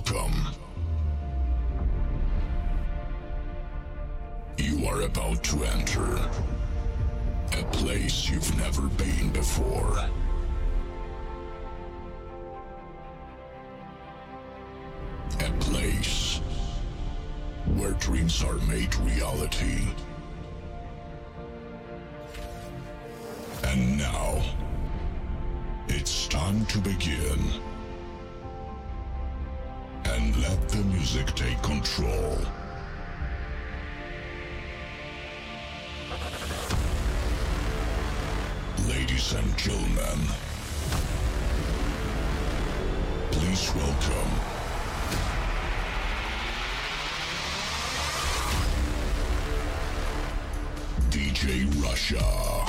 Welcome. You are about to enter a place you've never been before. A place where dreams are made reality. And now, it's time to begin. music take control. Ladies and gentlemen, please welcome DJ Russia.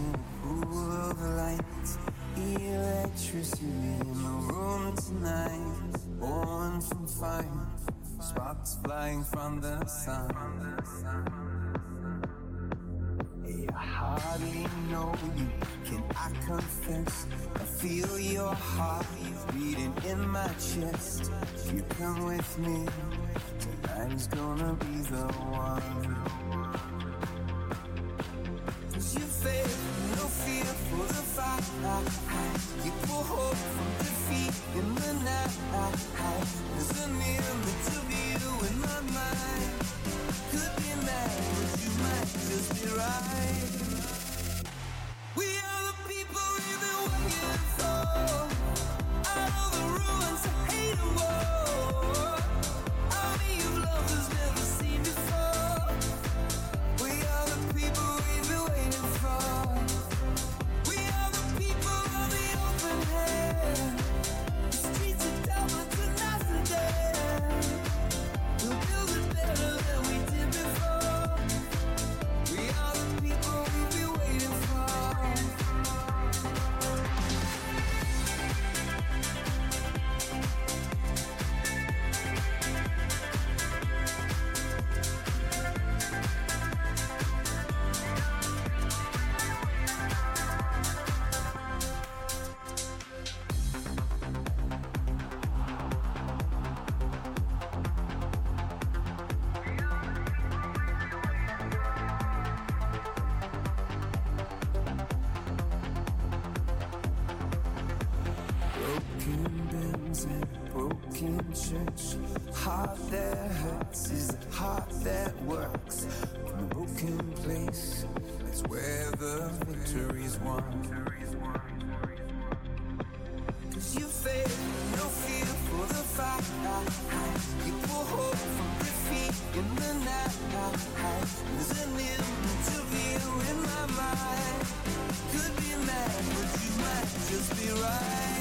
in a pool of lights, electricity in the room tonight, born from fire, sparks flying from the sun. place. It's where the victory is won. Cause you fail, no fear for the fight. You pull hope from defeat in the night. There's an image of you in my mind. Could be mad, but you might just be right.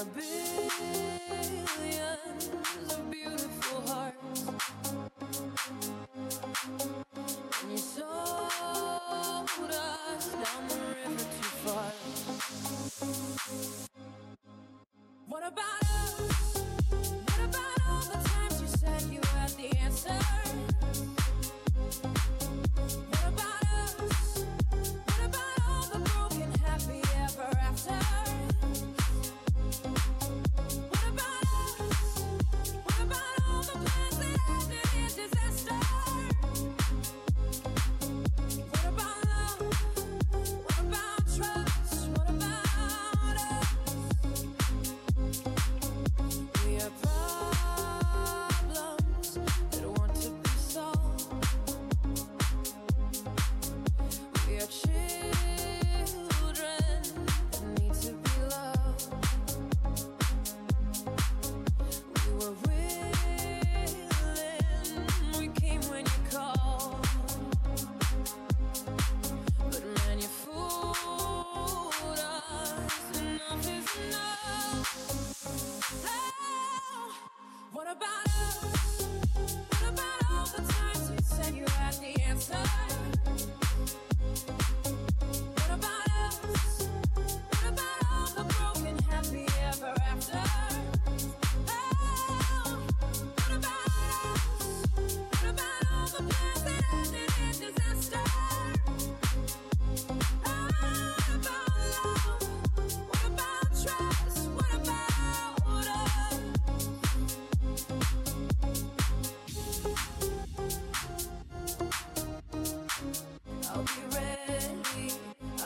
gonna be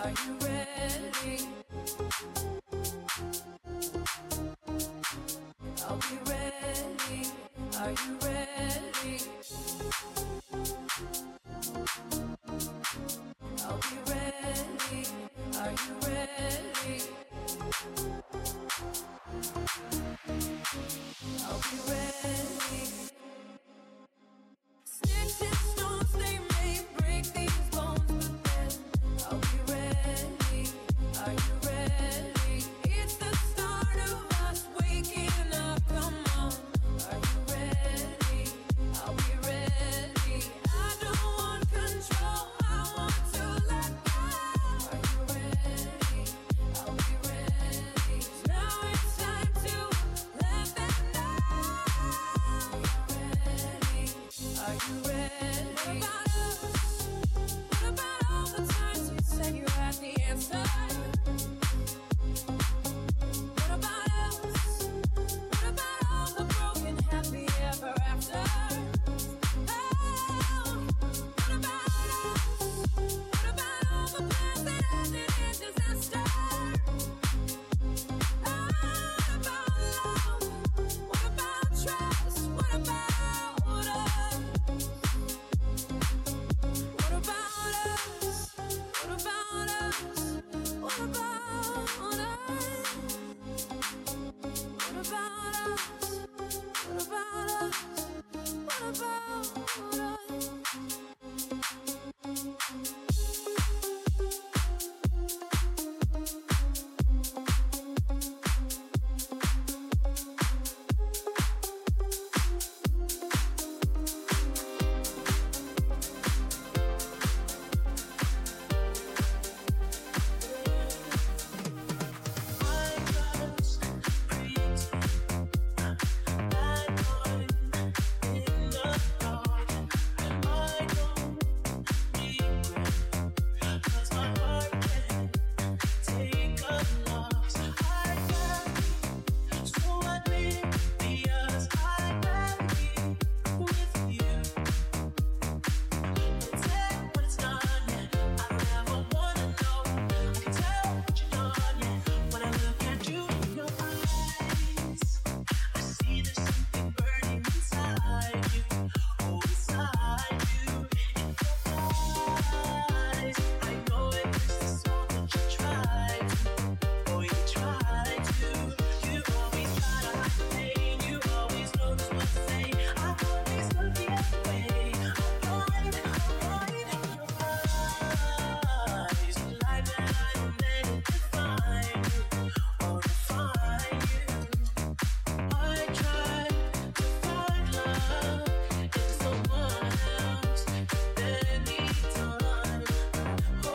Are you ready? Ready. Are you ready.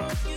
Oh,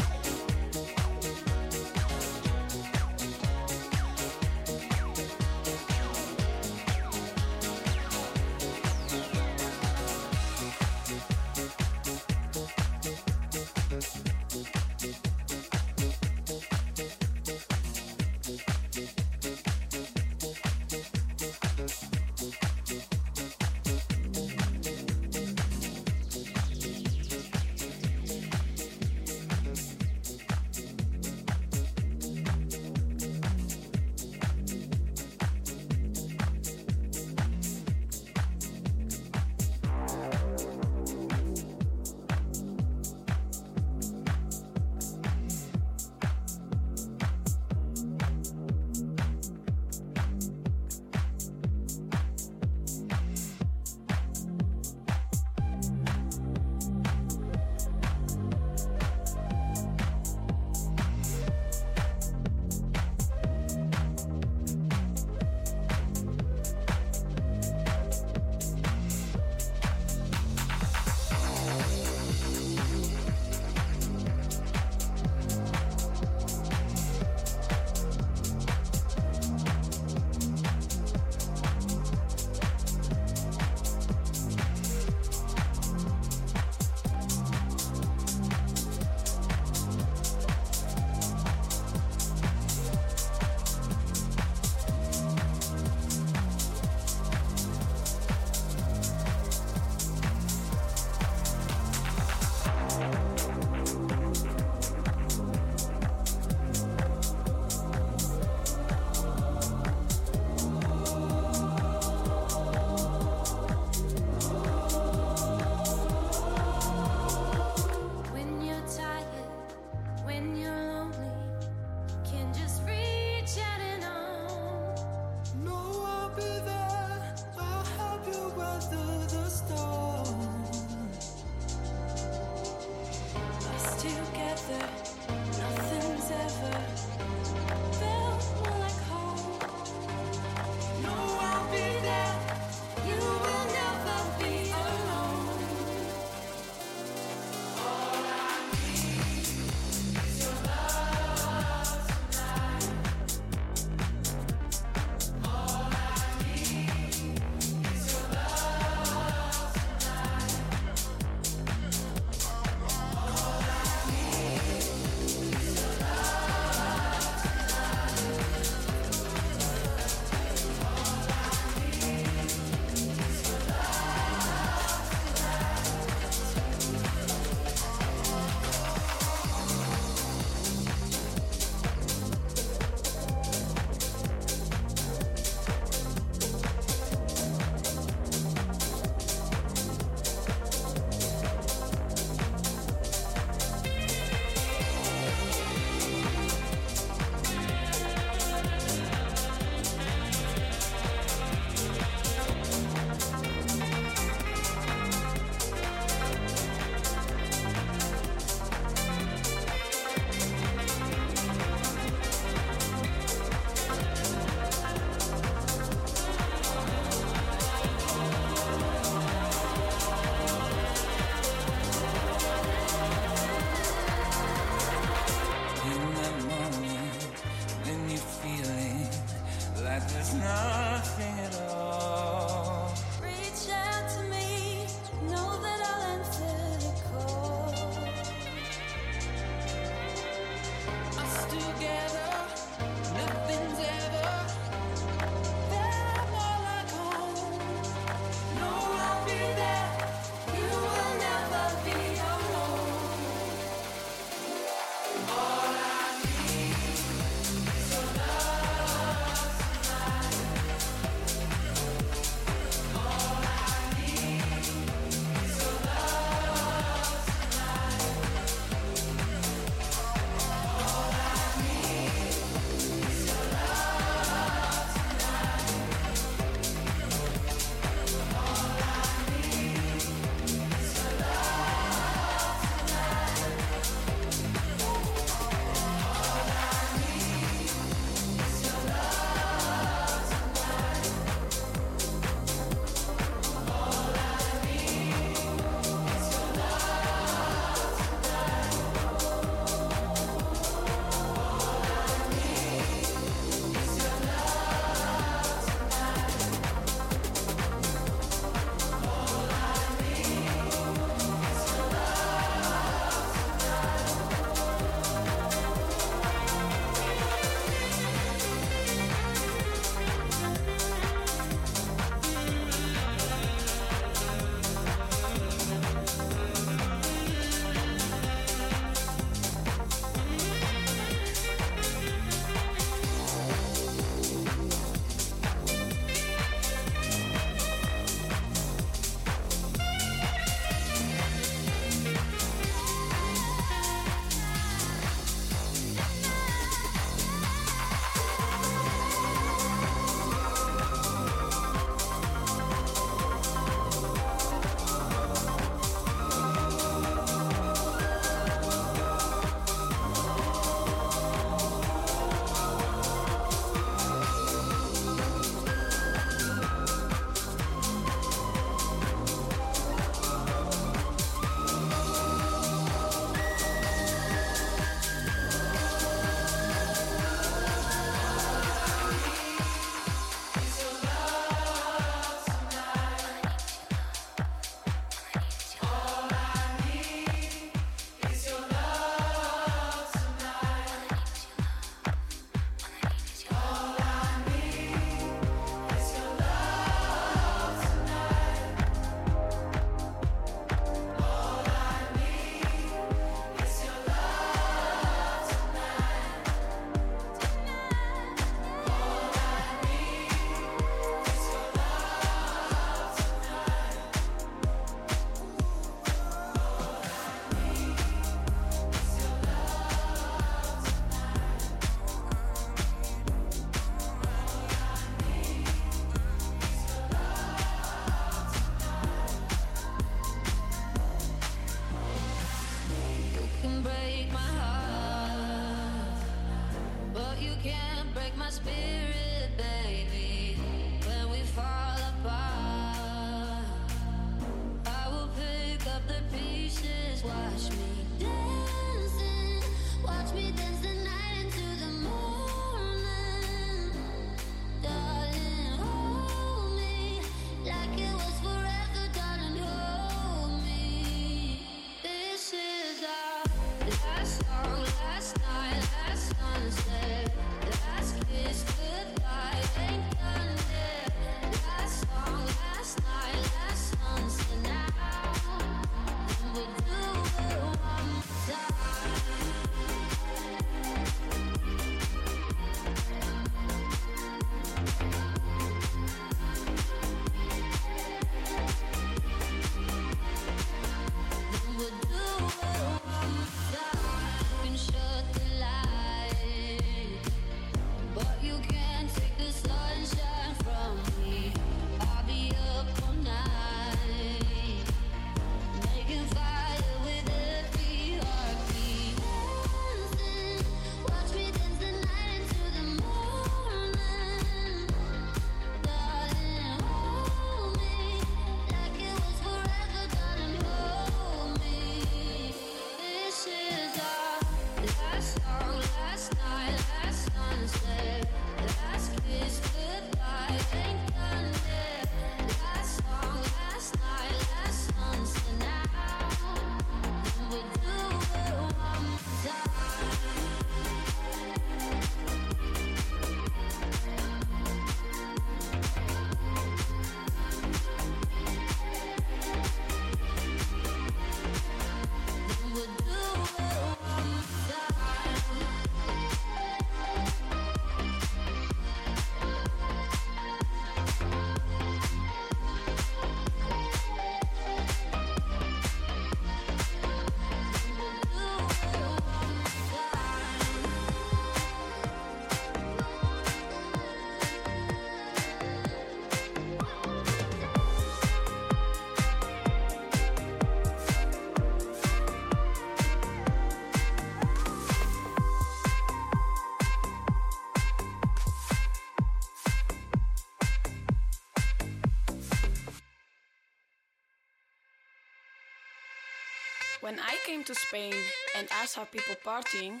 to Spain and I saw people partying,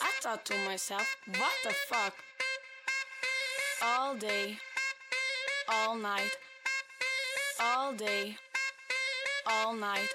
I thought to myself, what the fuck? All day, all night, all day, all night,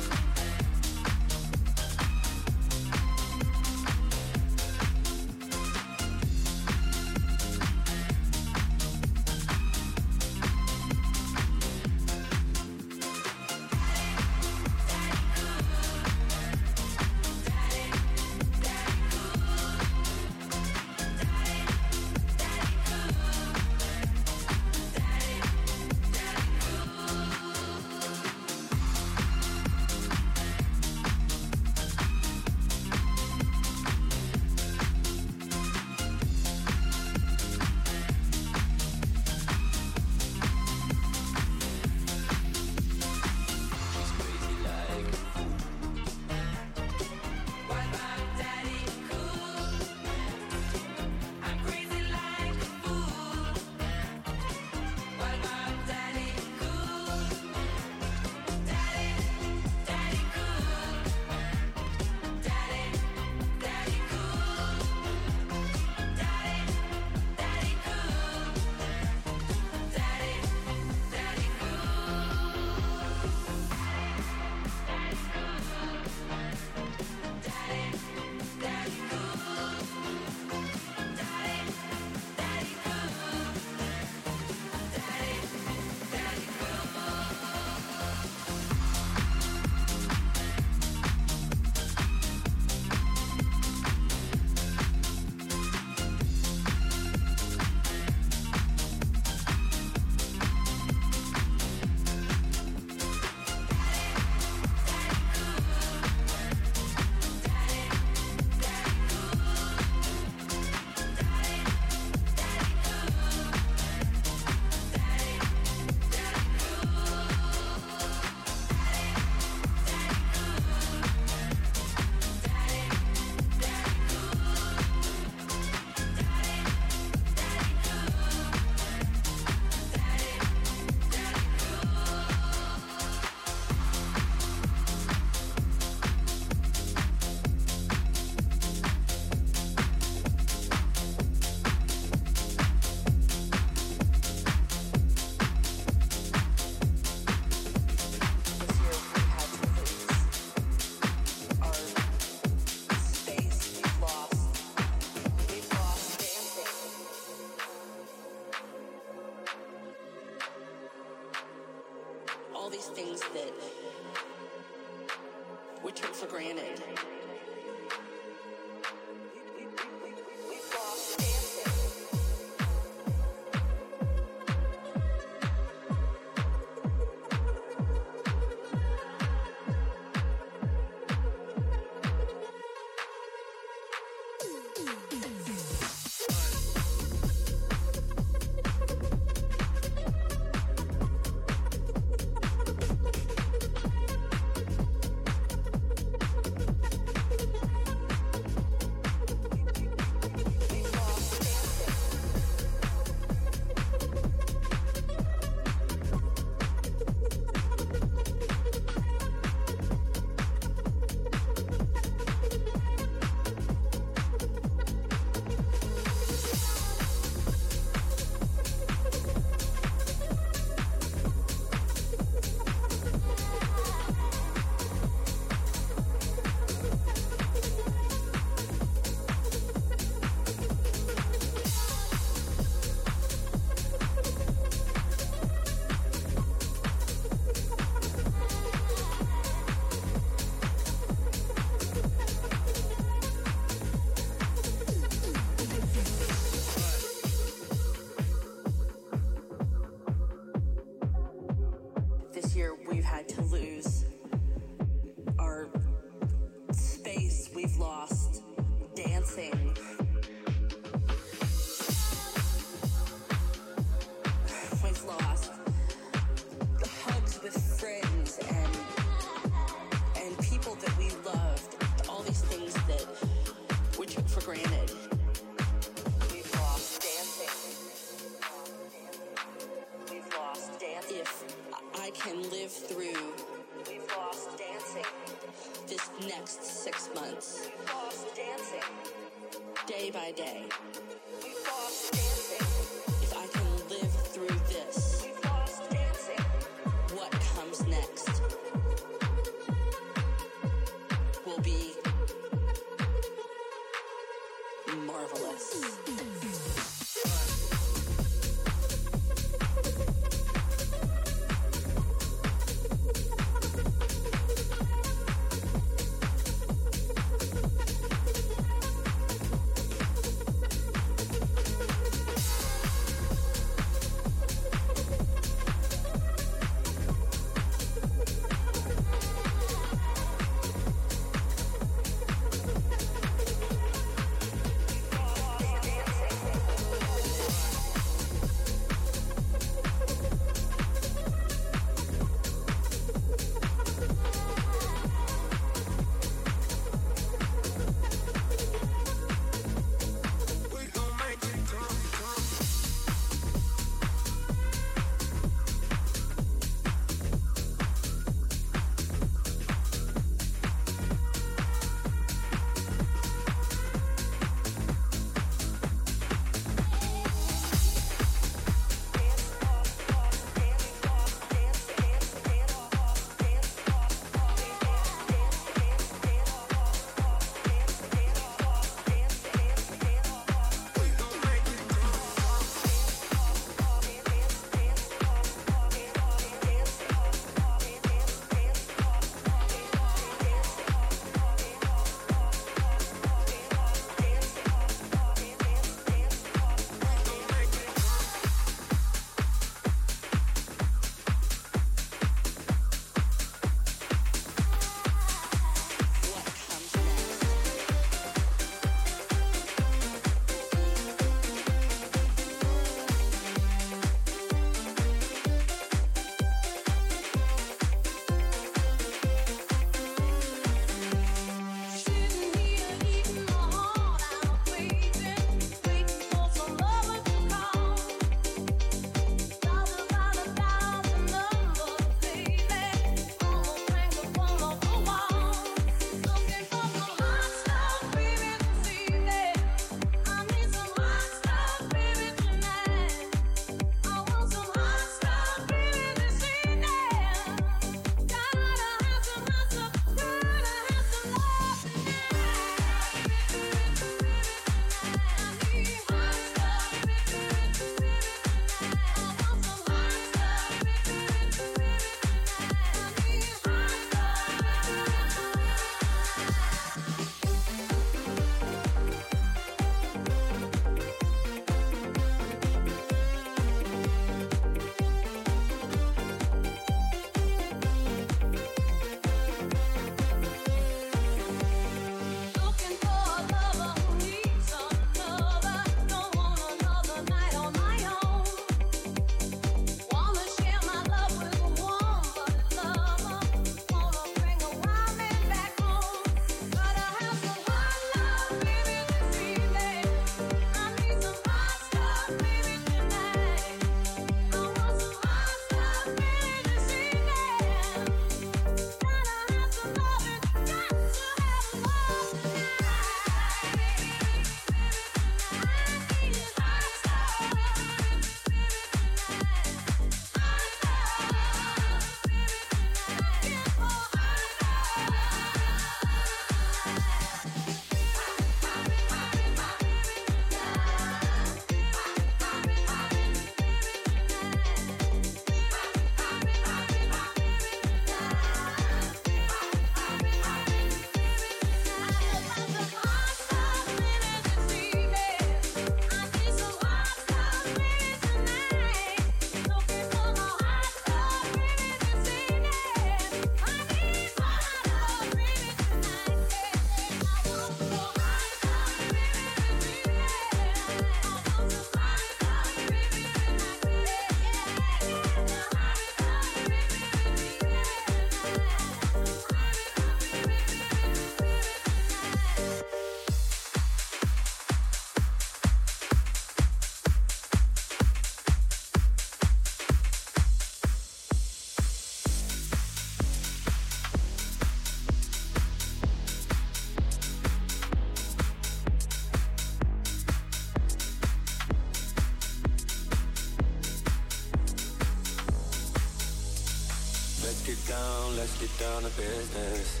down, to business.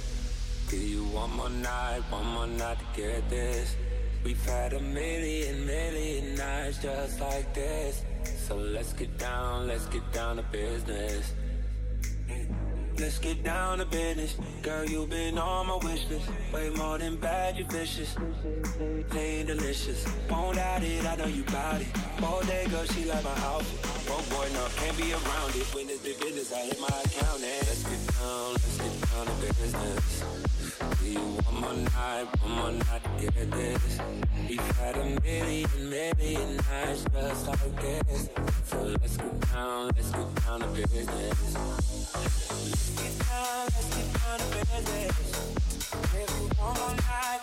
Give you one more night, one more night to get this? We've had a million, million nights just like this. So let's get down, let's get down to business. Let's get down to business. Girl, you've been on my wish list. Way more than bad, you vicious. Plain delicious. Won't doubt it, I know you bout it. All day, girl, she like my outfit. Oh boy, no, can't be around it. When it's big business, I hit my account and let's get let's get down to business. You more night, one more night this? We've had a million, million nights just like this. So let's get down, let's get down to business. Let's get down, let's get down to business. More night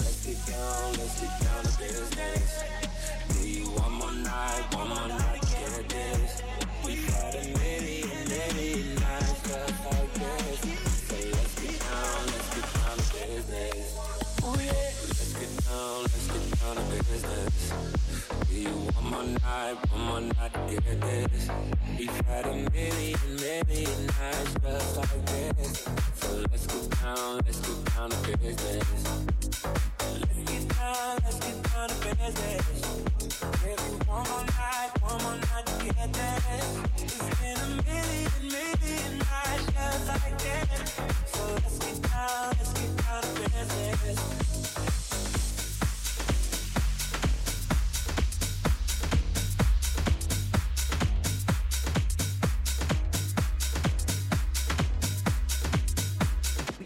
let's get down let's get down to business. Do you one more night, one more night, get this? Let's get down to business. Do you one more night, one more night to get this? We've had a million, million nights just like this. So let's get down, let's get down to business. Let's get down, let's get down to business. Maybe one more night, one more night to get this. It's been a million, million nights just like this. So let's get down, let's get down to business.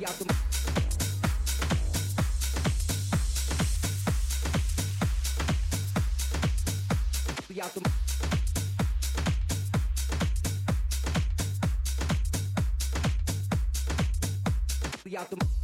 yaptım. Yaptım. Yaptım.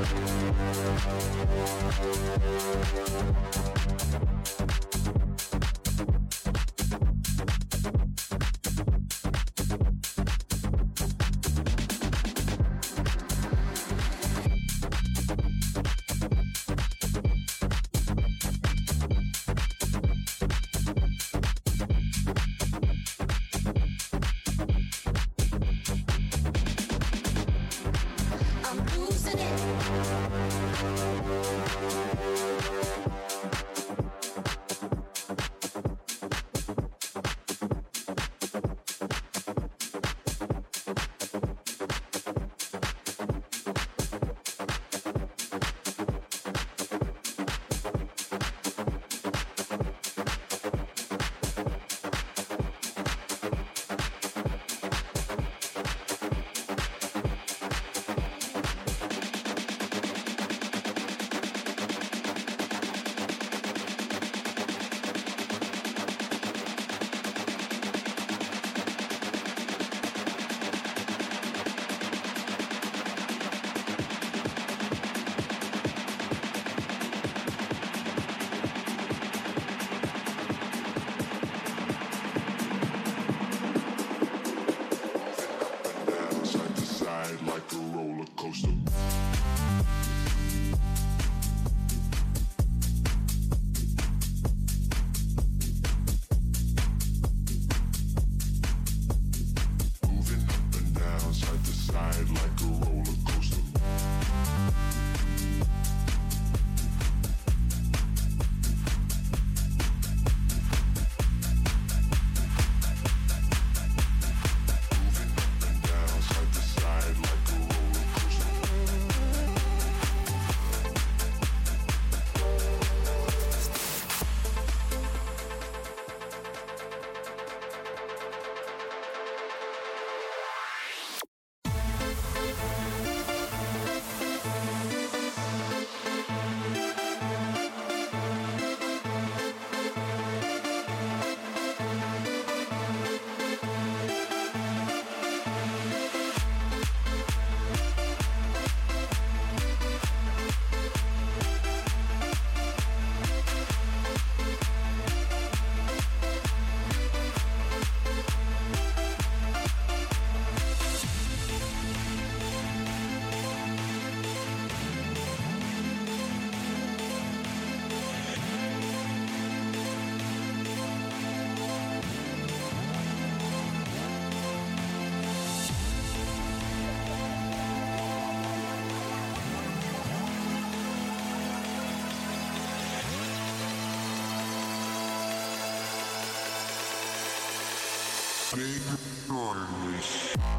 Thank you. Big noise.